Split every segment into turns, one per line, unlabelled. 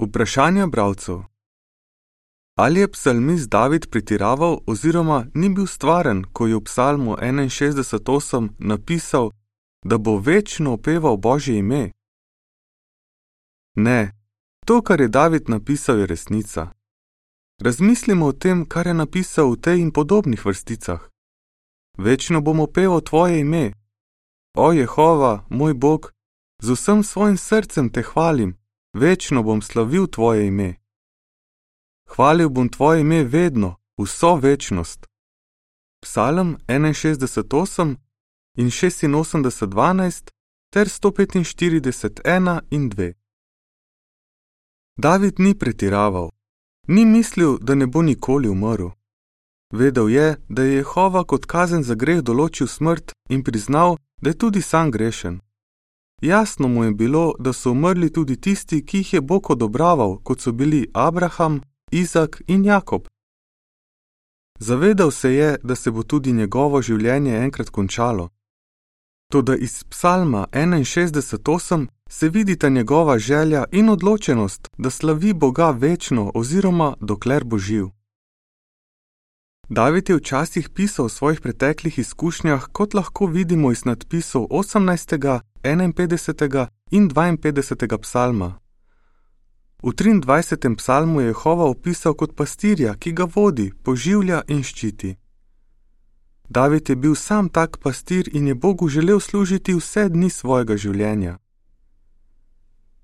Vprašanje bralcev: Ali je psalmist David pretiraval oziroma ni bil stvaren, ko je v psalmu 61.8 napisal, da bo večno opeval Božje ime? Ne, to, kar je David napisal, je resnica. Razmislimo o tem, kar je napisal v tej in podobnih vrsticah. Večno bom opeval tvoje ime. O Jehova, moj Bog, z vsem svojim srcem te hvalim, večno bom slavil tvoje ime. Hvalil bom tvoje ime vedno, vso večnost. Psalm 61:8 in 86:12 ter 145:1 in 2. David ni pretiraval, ni mislil, da ne bo nikoli umrl. Vedel je, da je Jehova kot kazen za greh določil smrt in priznal, da je tudi sam grešen. Jasno mu je bilo, da so umrli tudi tisti, ki jih je Bog odobraval, kot so bili Abraham, Izak in Jakob. Zavedal se je, da se bo tudi njegovo življenje enkrat končalo. Toda iz psalma 61.8 se vidita njegova želja in odločenost, da slavi Boga večno oziroma dokler bo živ. David je včasih pisal o svojih preteklih izkušnjah, kot lahko vidimo iz nadpisov 18., 51. in 52. psalma. V 23. psalmu je Jehova opisal kot pastirja, ki ga vodi, poživlja in ščiti. David je bil sam tak pastir in je Bogu želel služiti vse dni svojega življenja.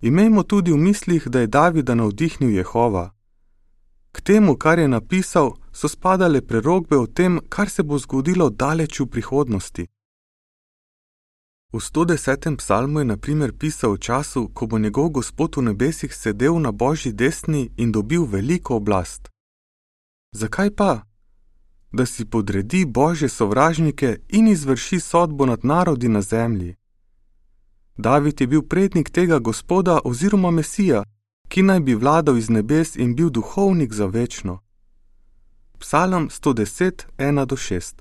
Imejmo tudi v mislih, da je Davida navdihnil Jehova. K temu, kar je napisal, so spadale prerogbe o tem, kar se bo zgodilo daleč v prihodnosti. V 110. psalmu je naprimer pisal o času, ko bo njegov gospod v nebesih sedel na božji desni in dobil veliko oblast. Zakaj pa? Da si podredi božje sovražnike in izvrši sodbo nad narodi na zemlji. David je bil prednik tega gospoda oziroma mesija, ki naj bi vladal iz nebes in bil duhovnik za večno. Psalm 110, 1-6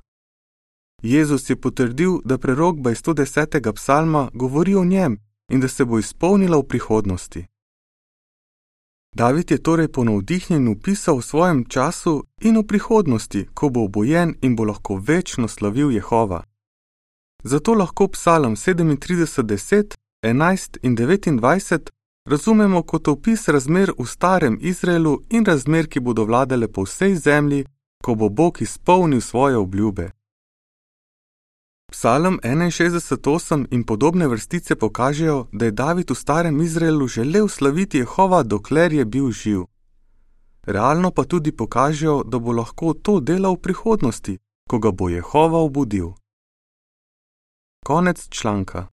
Jezus je potrdil, da prerogba iz 110. psalma govori o njem in da se bo izpolnila v prihodnosti. David je torej po navdihnjenju pisal v svojem času in v prihodnosti, ko bo obojen in bo lahko večno slavil Jehova. Zato lahko psalm 37, 10, 11 in 29 razumemo kot opis razmer v starem Izraelu in razmer, ki bodo vladale po vsej zemlji, ko bo Bog izpolnil svoje obljube. Psalm 61:8 in podobne vrstice pokažejo, da je David v starem Izraelu želel slaviti Jehova, dokler je bil živ. Realno pa tudi pokažejo, da bo lahko to delal v prihodnosti, ko ga bo Jehova obudil. Konec članka.